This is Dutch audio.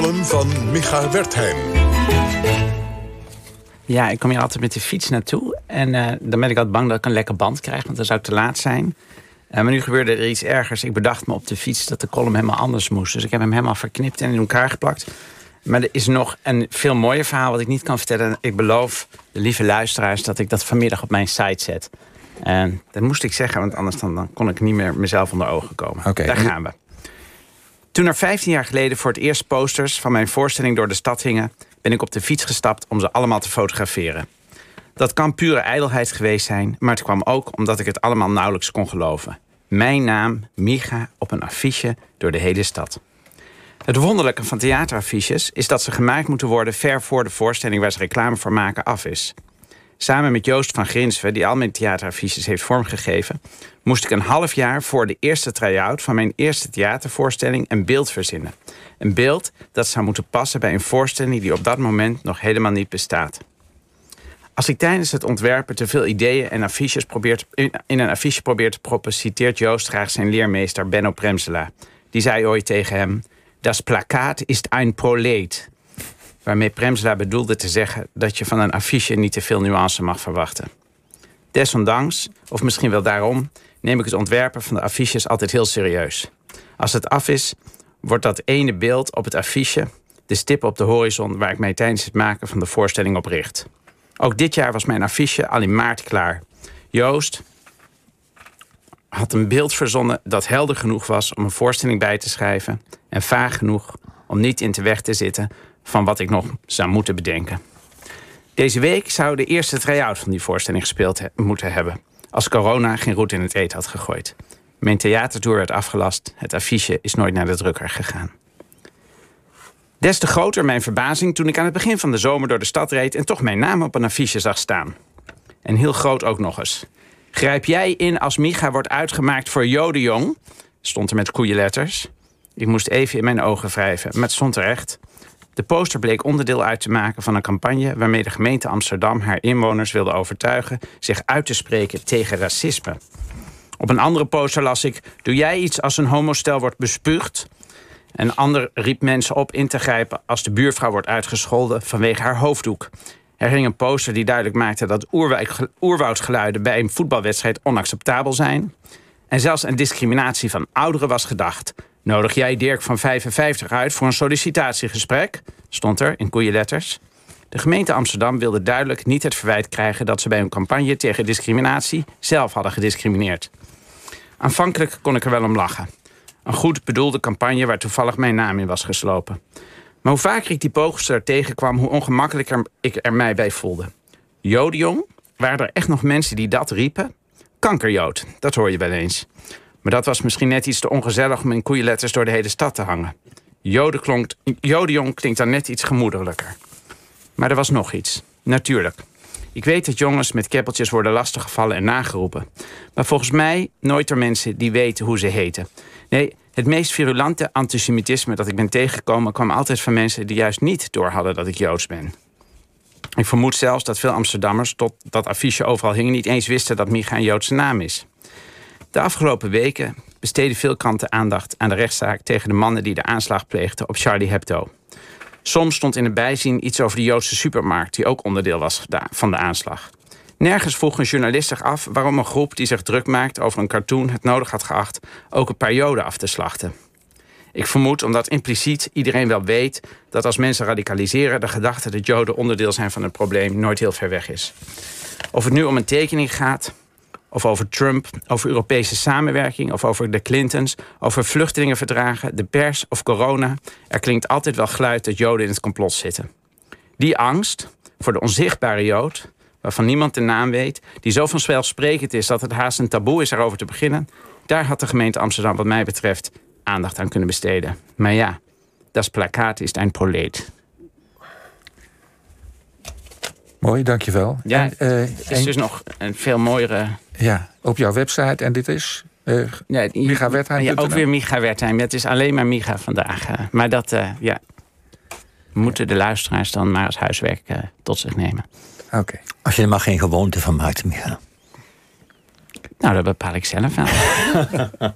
column van Micha Wertheim. Ja, ik kom hier altijd met de fiets naartoe. En uh, dan ben ik altijd bang dat ik een lekker band krijg, want dan zou ik te laat zijn. Uh, maar nu gebeurde er iets ergers. Ik bedacht me op de fiets dat de column helemaal anders moest. Dus ik heb hem helemaal verknipt en in elkaar geplakt. Maar er is nog een veel mooier verhaal wat ik niet kan vertellen. Ik beloof de lieve luisteraars dat ik dat vanmiddag op mijn site zet. En dat moest ik zeggen, want anders dan, dan kon ik niet meer mezelf onder ogen komen. Daar gaan we. Toen er 15 jaar geleden voor het eerst posters van mijn voorstelling door de stad hingen, ben ik op de fiets gestapt om ze allemaal te fotograferen. Dat kan pure ijdelheid geweest zijn, maar het kwam ook omdat ik het allemaal nauwelijks kon geloven. Mijn naam, Micha, op een affiche door de hele stad. Het wonderlijke van theateraffiches is dat ze gemaakt moeten worden ver voor de voorstelling waar ze reclame voor maken af is. Samen met Joost van Grinsven, die al mijn theateraffiches heeft vormgegeven, moest ik een half jaar voor de eerste try-out van mijn eerste theatervoorstelling een beeld verzinnen. Een beeld dat zou moeten passen bij een voorstelling die op dat moment nog helemaal niet bestaat. Als ik tijdens het ontwerpen te veel ideeën en affiches probeert, in een affiche probeer te proppen, citeert Joost graag zijn leermeester Benno Premsela. Die zei ooit tegen hem: Das plakkaat is een proleet. Waarmee Premsela bedoelde te zeggen dat je van een affiche niet te veel nuance mag verwachten. Desondanks, of misschien wel daarom, neem ik het ontwerpen van de affiches altijd heel serieus. Als het af is, wordt dat ene beeld op het affiche de stip op de horizon waar ik mij tijdens het maken van de voorstelling op richt. Ook dit jaar was mijn affiche al in maart klaar. Joost had een beeld verzonnen dat helder genoeg was om een voorstelling bij te schrijven en vaag genoeg om niet in te weg te zitten van wat ik nog zou moeten bedenken. Deze week zou de eerste try-out van die voorstelling gespeeld moeten hebben. Als corona geen roet in het eten had gegooid. Mijn theatertour werd afgelast. Het affiche is nooit naar de drukker gegaan. Des te groter mijn verbazing toen ik aan het begin van de zomer door de stad reed en toch mijn naam op een affiche zag staan. En heel groot ook nog eens. Grijp jij in als Micha wordt uitgemaakt voor Jodejong? Stond er met koeienletters. Ik moest even in mijn ogen wrijven, maar het stond er echt. De poster bleek onderdeel uit te maken van een campagne waarmee de gemeente Amsterdam haar inwoners wilde overtuigen zich uit te spreken tegen racisme. Op een andere poster las ik: Doe jij iets als een homostel wordt bespuugd? Een ander riep mensen op in te grijpen als de buurvrouw wordt uitgescholden vanwege haar hoofddoek. Er hing een poster die duidelijk maakte dat oerwoudgeluiden bij een voetbalwedstrijd onacceptabel zijn. En zelfs een discriminatie van ouderen was gedacht. Nodig jij Dirk van 55 uit voor een sollicitatiegesprek? Stond er in koeienletters. De gemeente Amsterdam wilde duidelijk niet het verwijt krijgen dat ze bij hun campagne tegen discriminatie zelf hadden gediscrimineerd. Aanvankelijk kon ik er wel om lachen. Een goed bedoelde campagne waar toevallig mijn naam in was geslopen. Maar hoe vaker ik die poster tegenkwam, hoe ongemakkelijker ik er mij bij voelde. Jodejong? Waren er echt nog mensen die dat riepen? Kankerjood, dat hoor je wel eens. Maar dat was misschien net iets te ongezellig om in koeienletters door de hele stad te hangen. Jode klonk, Jodejong klinkt dan net iets gemoedelijker. Maar er was nog iets. Natuurlijk. Ik weet dat jongens met keppeltjes worden lastiggevallen en nageroepen. Maar volgens mij nooit door mensen die weten hoe ze heten. Nee, het meest virulente antisemitisme dat ik ben tegengekomen... kwam altijd van mensen die juist niet doorhadden dat ik Joods ben. Ik vermoed zelfs dat veel Amsterdammers, tot dat affiche overal hing... niet eens wisten dat Micha een Joodse naam is. De afgelopen weken besteden veel kranten aandacht aan de rechtszaak... tegen de mannen die de aanslag pleegden op Charlie Hebdo. Soms stond in de bijzien iets over de Joodse supermarkt... die ook onderdeel was van de aanslag. Nergens vroeg een journalist zich af waarom een groep die zich druk maakt over een cartoon het nodig had geacht ook een paar Joden af te slachten. Ik vermoed omdat impliciet iedereen wel weet dat als mensen radicaliseren de gedachte dat Joden onderdeel zijn van het probleem nooit heel ver weg is. Of het nu om een tekening gaat, of over Trump, over Europese samenwerking, of over de Clintons, over vluchtelingenverdragen, de pers of corona, er klinkt altijd wel geluid dat Joden in het complot zitten. Die angst voor de onzichtbare Jood, waarvan niemand de naam weet, die zo vanzelfsprekend is dat het haast een taboe is erover te beginnen, daar had de gemeente Amsterdam, wat mij betreft, aandacht aan kunnen besteden. Maar ja, dat plakkaat is een proleet. Mooi, dankjewel. Ja, en, uh, het is dus nog een veel mooiere... Ja, op jouw website. En dit is uh, ja, Micha Wertheim. Ja, ook weer Micha Wertheim. Het is alleen maar Micha vandaag. Uh, maar dat, uh, ja, moeten de luisteraars dan maar als huiswerk tot zich nemen. Oké. Okay. Als je er maar geen gewoonte van maakt, Micha. Nou, dat bepaal ik zelf wel.